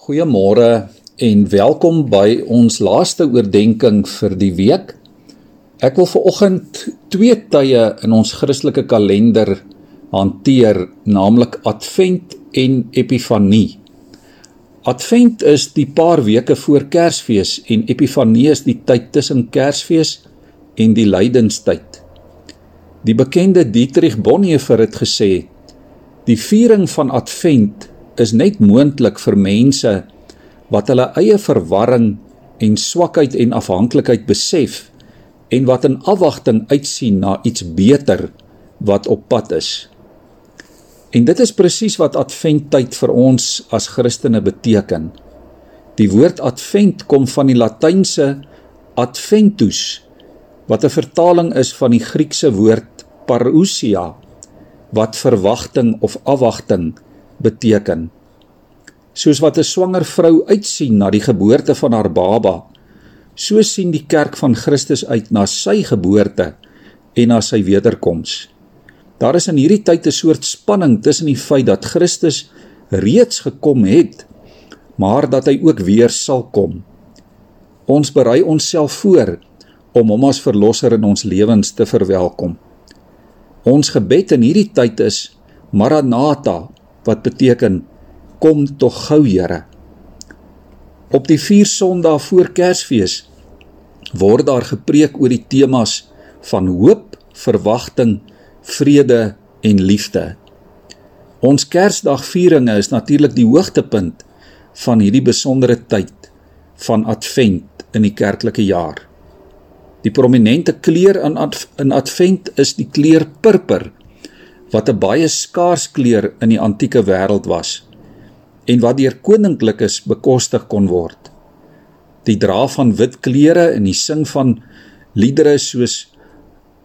Goeiemôre en welkom by ons laaste oordeenking vir die week. Ek wil veraloggend twee tye in ons Christelike kalender hanteer, naamlik Advent en Epifanie. Advent is die paar weke voor Kersfees en Epifanie is die tyd tussen Kersfees en die lydenstyd. Die bekende Dietrich Bonhoeffer het gesê: "Die viering van Advent is net moontlik vir mense wat hulle eie verwarring en swakheid en afhanklikheid besef en wat in afwagting uitsien na iets beter wat op pad is. En dit is presies wat adventtyd vir ons as Christene beteken. Die woord advent kom van die Latynse adventus wat 'n vertaling is van die Griekse woord parousia wat verwagting of afwagting beteken. Soos wat 'n swanger vrou uitsien na die geboorte van haar baba, so sien die kerk van Christus uit na sy geboorte en na sy wederkoms. Daar is in hierdie tyd 'n soort spanning tussen die feit dat Christus reeds gekom het, maar dat hy ook weer sal kom. Ons berei onsself voor om hom as verlosser in ons lewens te verwelkom. Ons gebed in hierdie tyd is Maranatha wat beteken kom tog gou Here. Op die 4 Sondae voor Kersfees word daar gepreek oor die temas van hoop, verwagting, vrede en liefde. Ons Kersdagvieringe is natuurlik die hoogtepunt van hierdie besondere tyd van Advent in die kerklike jaar. Die prominente kleur in Advent is die kleur purper wat 'n baie skaars kleur in die antieke wêreld was en wat deur koninklikes bekostig kon word. Die dra van wit klere en die sing van liedere soos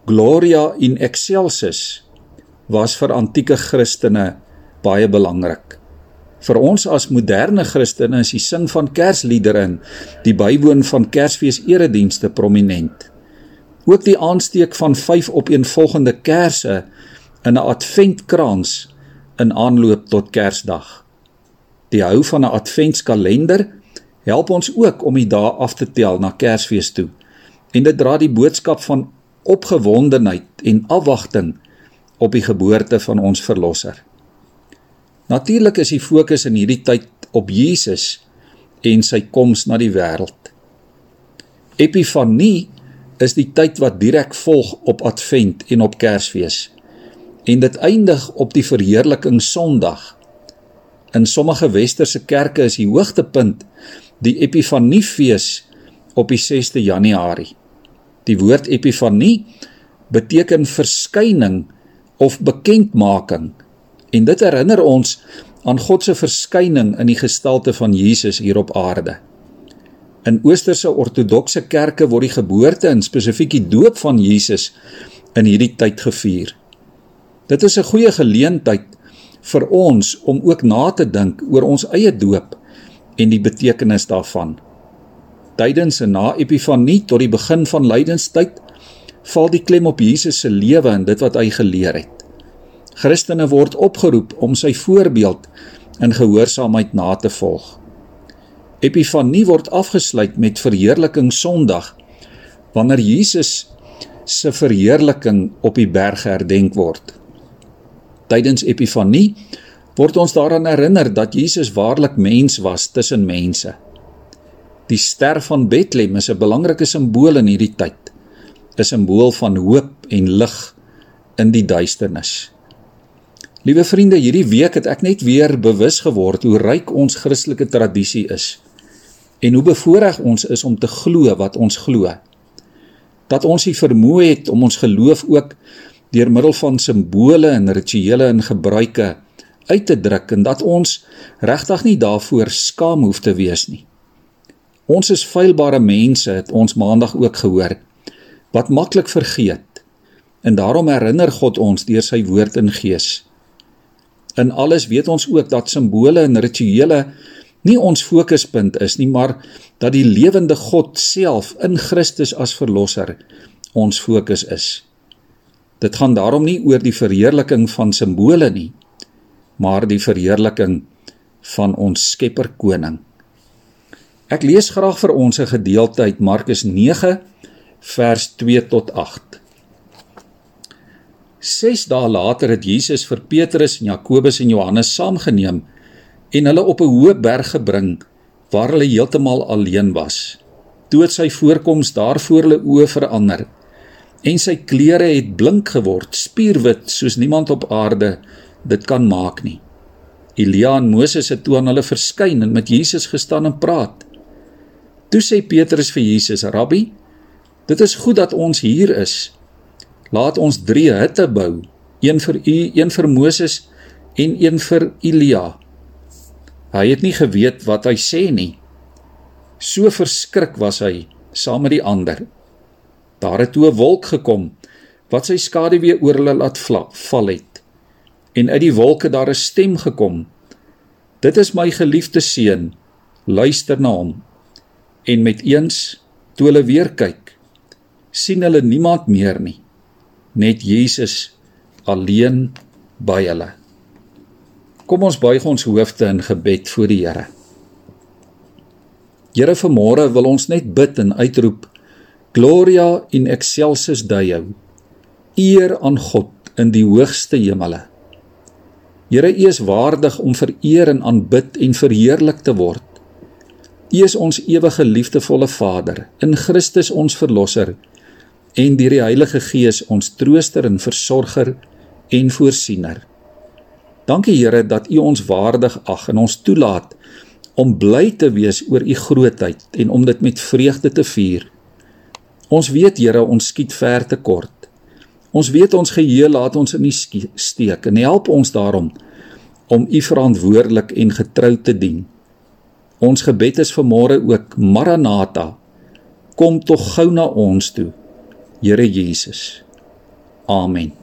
Gloria in excelsis was vir antieke Christene baie belangrik. Vir ons as moderne Christene is die sing van Kersliedere en die bywoon van Kersfees eredienste prominent. Ook die aansteek van 5 opeenvolgende kersse in 'n adventkrans in aanloop tot Kersdag. Die hou van 'n adventskalender help ons ook om die dae af te tel na Kersfees toe. En dit dra die boodskap van opgewondenheid en afwagting op die geboorte van ons verlosser. Natuurlik is die fokus in hierdie tyd op Jesus en sy koms na die wêreld. Epifanie is die tyd wat direk volg op Advent en op Kersfees en dit eindig op die verheerliking Sondag. In sommige westerse kerke is die hoogtepunt die Epifaniefees op die 6de Januarie. Die woord Epifanie beteken verskyning of bekendmaking en dit herinner ons aan God se verskyning in die gestalte van Jesus hier op aarde. In Oosterse ortodokse kerke word die geboorte en spesifiek die doop van Jesus in hierdie tyd gevier. Dit is 'n goeie geleentheid vir ons om ook na te dink oor ons eie doop en die betekenis daarvan. Tydens en na Epifanie tot die begin van lydenstyd val die klem op Jesus se lewe en dit wat hy geleer het. Christene word opgeroep om sy voorbeeld in gehoorsaamheid na te volg. Epifanie word afgesluit met verheerliking Sondag wanneer Jesus se verheerliking op die berg herdenk word. Tydens Epifanie word ons daaraan herinner dat Jesus waarlik mens was tussen mense. Die ster van Bethlehem is 'n belangrike simbool in hierdie tyd. 'n Simbool van hoop en lig in die duisternis. Liewe vriende, hierdie week het ek net weer bewus geword hoe ryk ons Christelike tradisie is en hoe bevoorreg ons is om te glo wat ons glo. Dat ons die vermoë het om ons geloof ook deur middel van simbole en rituele en gebruike uit te druk en dat ons regtig nie daarvoor skaam hoef te wees nie. Ons is feilbare mense, het ons maandag ook gehoor, wat maklik vergeet. En daarom herinner God ons deur sy woord en gees. In alles weet ons ook dat simbole en rituele nie ons fokuspunt is nie, maar dat die lewende God self in Christus as verlosser ons fokus is. Dit gaan daarom nie oor die verheerliking van simbole nie, maar die verheerliking van ons Skepper Koning. Ek lees graag vir ons 'n gedeelte uit Markus 9 vers 2 tot 8. 6 dae later het Jesus vir Petrus en Jakobus en Johannes saamgeneem en hulle op 'n hoë berg gebring waar hulle heeltemal alleen was. Toe het sy voorkoms daar voor hulle oë verander en sy klere het blink geword, spierwit soos niemand op aarde dit kan maak nie. Elia en Moses het toe aan hulle verskyn en met Jesus gestaan en praat. Toe sê Petrus vir Jesus: "Rabbi, dit is goed dat ons hier is. Laat ons drie hutte bou, een vir u, een vir Moses en een vir Elia." Hy het nie geweet wat hy sê nie. So verskrik was hy saam met die ander. Daar het toe 'n wolk gekom wat sy skaduwee oor hulle laat val het. En uit die wolke daar 'n stem gekom. Dit is my geliefde seun, luister na hom. En met eens toe hulle weer kyk, sien hulle niemand meer nie, net Jesus alleen by hulle. Kom ons buig ons hoofde in gebed voor die Here. Here, vanmôre wil ons net bid en uitroep: Gloria in excelsis Deo. Eer aan God in die hoogste hemele. Here, U is waardig om vereer en aanbid en verheerlik te word. U is ons ewige liefdevolle Vader, in Christus ons verlosser en deur die Heilige Gees ons trooster en versorger en voorsiener. Dankie Here dat U ons waardig ag en ons toelaat om bly te wees oor U grootheid en om dit met vreugde te vier. Ons weet Here, ons skiet ver te kort. Ons weet ons geheue laat ons in die steek en help ons daarom om U verantwoordelik en getrou te dien. Ons gebed is vanmôre ook Maranatha. Kom tog gou na ons toe. Here Jesus. Amen.